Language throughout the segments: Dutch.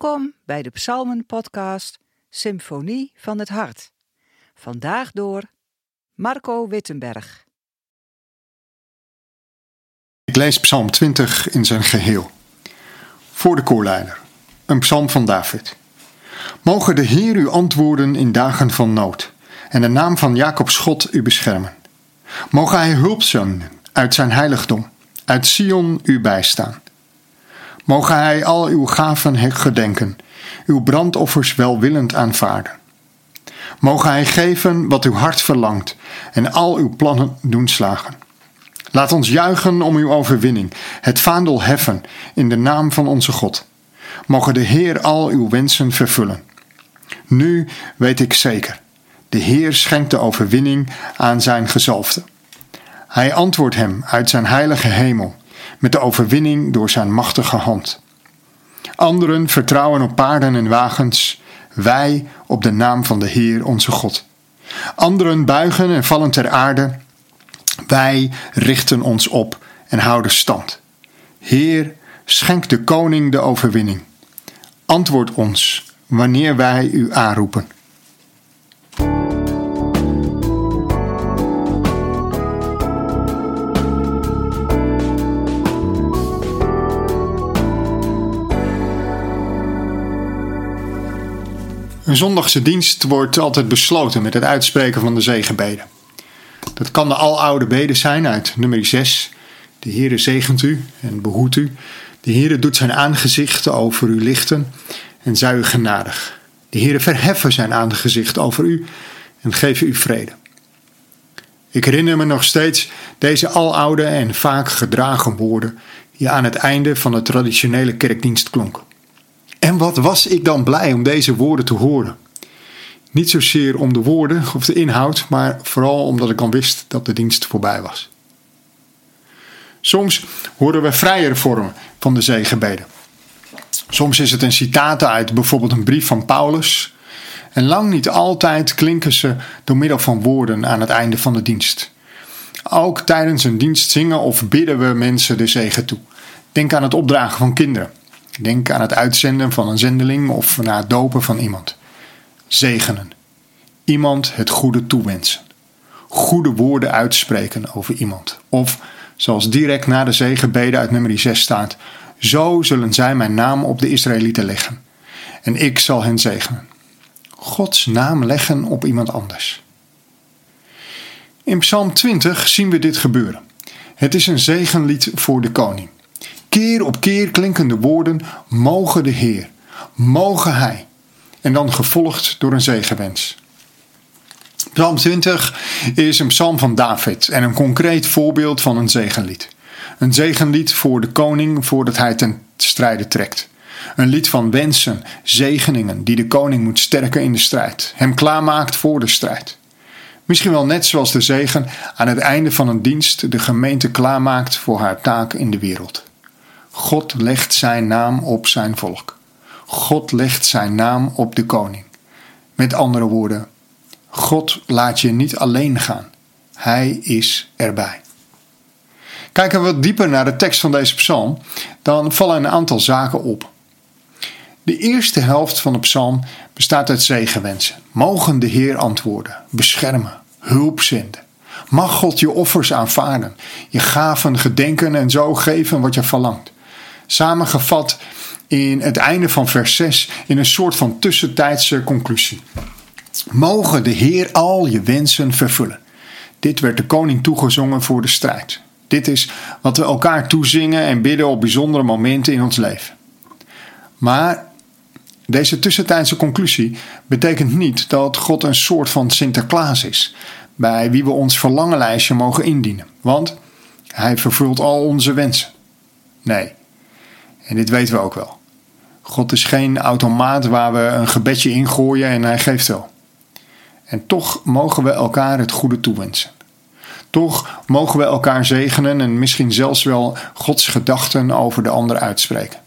Welkom bij de Psalmen-podcast Symfonie van het Hart. Vandaag door Marco Wittenberg. Ik lees Psalm 20 in zijn geheel. Voor de koorleider, een psalm van David. Mogen de Heer u antwoorden in dagen van nood en de naam van Jacobs God u beschermen. Mogen hij hulp zenden uit zijn heiligdom, uit Sion u bijstaan. Mogen hij al uw gaven gedenken, uw brandoffers welwillend aanvaarden. Mogen hij geven wat uw hart verlangt en al uw plannen doen slagen. Laat ons juichen om uw overwinning, het vaandel heffen in de naam van onze God. Mogen de Heer al uw wensen vervullen. Nu weet ik zeker, de Heer schenkt de overwinning aan zijn gezalfde. Hij antwoordt hem uit zijn heilige hemel met de overwinning door zijn machtige hand. Anderen vertrouwen op paarden en wagens, wij op de naam van de Heer onze God. Anderen buigen en vallen ter aarde, wij richten ons op en houden stand. Heer, schenk de koning de overwinning. Antwoord ons wanneer wij u aanroepen. Een zondagse dienst wordt altijd besloten met het uitspreken van de zegenbeden. Dat kan de aloude bede zijn uit nummer 6. De Heere zegent u en behoedt u. De Heere doet zijn aangezicht over u lichten en zij u genadig. De Heere verheffen zijn aangezicht over u en geven u vrede. Ik herinner me nog steeds deze aloude en vaak gedragen woorden die aan het einde van de traditionele kerkdienst klonken. En wat was ik dan blij om deze woorden te horen. Niet zozeer om de woorden of de inhoud, maar vooral omdat ik dan wist dat de dienst voorbij was. Soms horen we vrije vormen van de zegenbeden. Soms is het een citaat uit bijvoorbeeld een brief van Paulus. En lang niet altijd klinken ze door middel van woorden aan het einde van de dienst. Ook tijdens een dienst zingen of bidden we mensen de zegen toe. Denk aan het opdragen van kinderen. Denk aan het uitzenden van een zendeling of na het dopen van iemand. Zegenen. Iemand het goede toewensen. Goede woorden uitspreken over iemand. Of, zoals direct na de zegenbeden uit nummer 6 staat, zo zullen zij mijn naam op de Israëlieten leggen. En ik zal hen zegenen. Gods naam leggen op iemand anders. In Psalm 20 zien we dit gebeuren. Het is een zegenlied voor de koning. Keer op keer klinken de woorden: Mogen de Heer, mogen Hij. En dan gevolgd door een zegenwens. Psalm 20 is een psalm van David en een concreet voorbeeld van een zegenlied. Een zegenlied voor de koning voordat hij ten strijde trekt. Een lied van wensen, zegeningen die de koning moet sterken in de strijd, hem klaarmaakt voor de strijd. Misschien wel net zoals de zegen aan het einde van een dienst de gemeente klaarmaakt voor haar taak in de wereld. God legt zijn naam op zijn volk. God legt zijn naam op de koning. Met andere woorden, God laat je niet alleen gaan. Hij is erbij. Kijken we wat dieper naar de tekst van deze psalm, dan vallen een aantal zaken op. De eerste helft van de psalm bestaat uit zegenwensen. Mogen de Heer antwoorden, beschermen, hulp zenden. Mag God je offers aanvaarden, je gaven gedenken en zo geven wat je verlangt samengevat in het einde van vers 6 in een soort van tussentijdse conclusie. Mogen de Heer al je wensen vervullen. Dit werd de koning toegezongen voor de strijd. Dit is wat we elkaar toezingen en bidden op bijzondere momenten in ons leven. Maar deze tussentijdse conclusie betekent niet dat God een soort van Sinterklaas is, bij wie we ons verlangenlijstje mogen indienen, want hij vervult al onze wensen. Nee, en dit weten we ook wel. God is geen automaat waar we een gebedje ingooien en hij geeft wel. En toch mogen we elkaar het goede toewensen. Toch mogen we elkaar zegenen en misschien zelfs wel Gods gedachten over de ander uitspreken.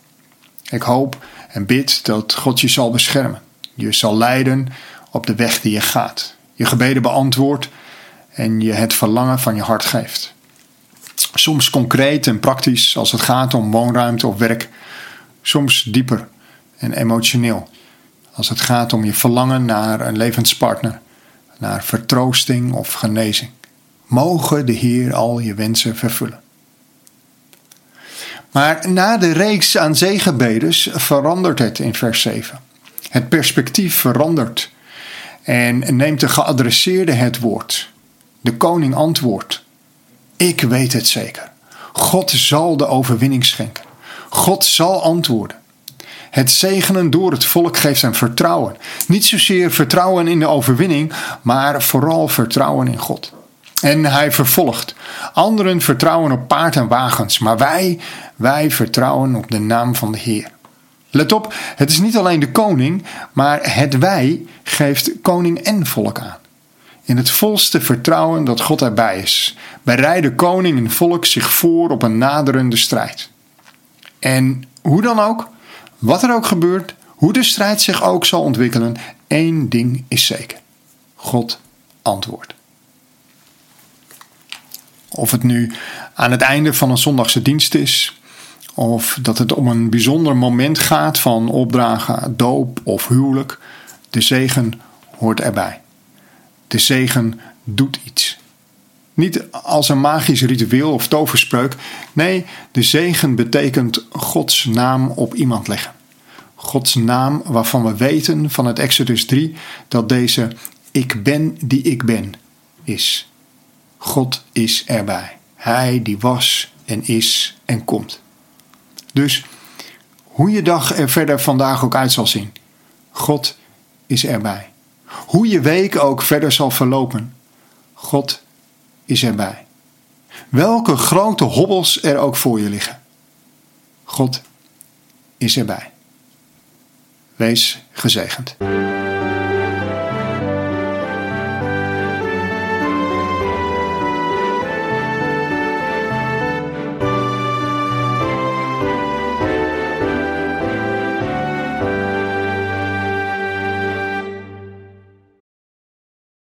Ik hoop en bid dat God je zal beschermen. Je zal leiden op de weg die je gaat. Je gebeden beantwoordt en je het verlangen van je hart geeft. Soms concreet en praktisch als het gaat om woonruimte of werk, soms dieper en emotioneel. Als het gaat om je verlangen naar een levenspartner, naar vertroosting of genezing. Mogen de Heer al je wensen vervullen. Maar na de reeks aan zegenbeders verandert het in vers 7. Het perspectief verandert en neemt de geadresseerde het woord. De koning antwoordt: Ik weet het zeker. God zal de overwinning schenken. God zal antwoorden. Het zegenen door het volk geeft hem vertrouwen. Niet zozeer vertrouwen in de overwinning, maar vooral vertrouwen in God. En hij vervolgt. Anderen vertrouwen op paard en wagens, maar wij, wij vertrouwen op de naam van de Heer. Let op, het is niet alleen de koning, maar het wij geeft koning en volk aan. In het volste vertrouwen dat God erbij is, bereiden koning en volk zich voor op een naderende strijd. En hoe dan ook, wat er ook gebeurt, hoe de strijd zich ook zal ontwikkelen, één ding is zeker: God antwoordt. Of het nu aan het einde van een zondagse dienst is, of dat het om een bijzonder moment gaat van opdragen, doop of huwelijk, de zegen hoort erbij. De zegen doet iets. Niet als een magisch ritueel of toverspreuk. Nee, de zegen betekent Gods naam op iemand leggen. Gods naam waarvan we weten van het Exodus 3 dat deze ik ben die ik ben is. God is erbij. Hij die was en is en komt. Dus hoe je dag er verder vandaag ook uit zal zien, God is erbij. Hoe je week ook verder zal verlopen, God is erbij. Welke grote hobbels er ook voor je liggen, God is erbij. Wees gezegend.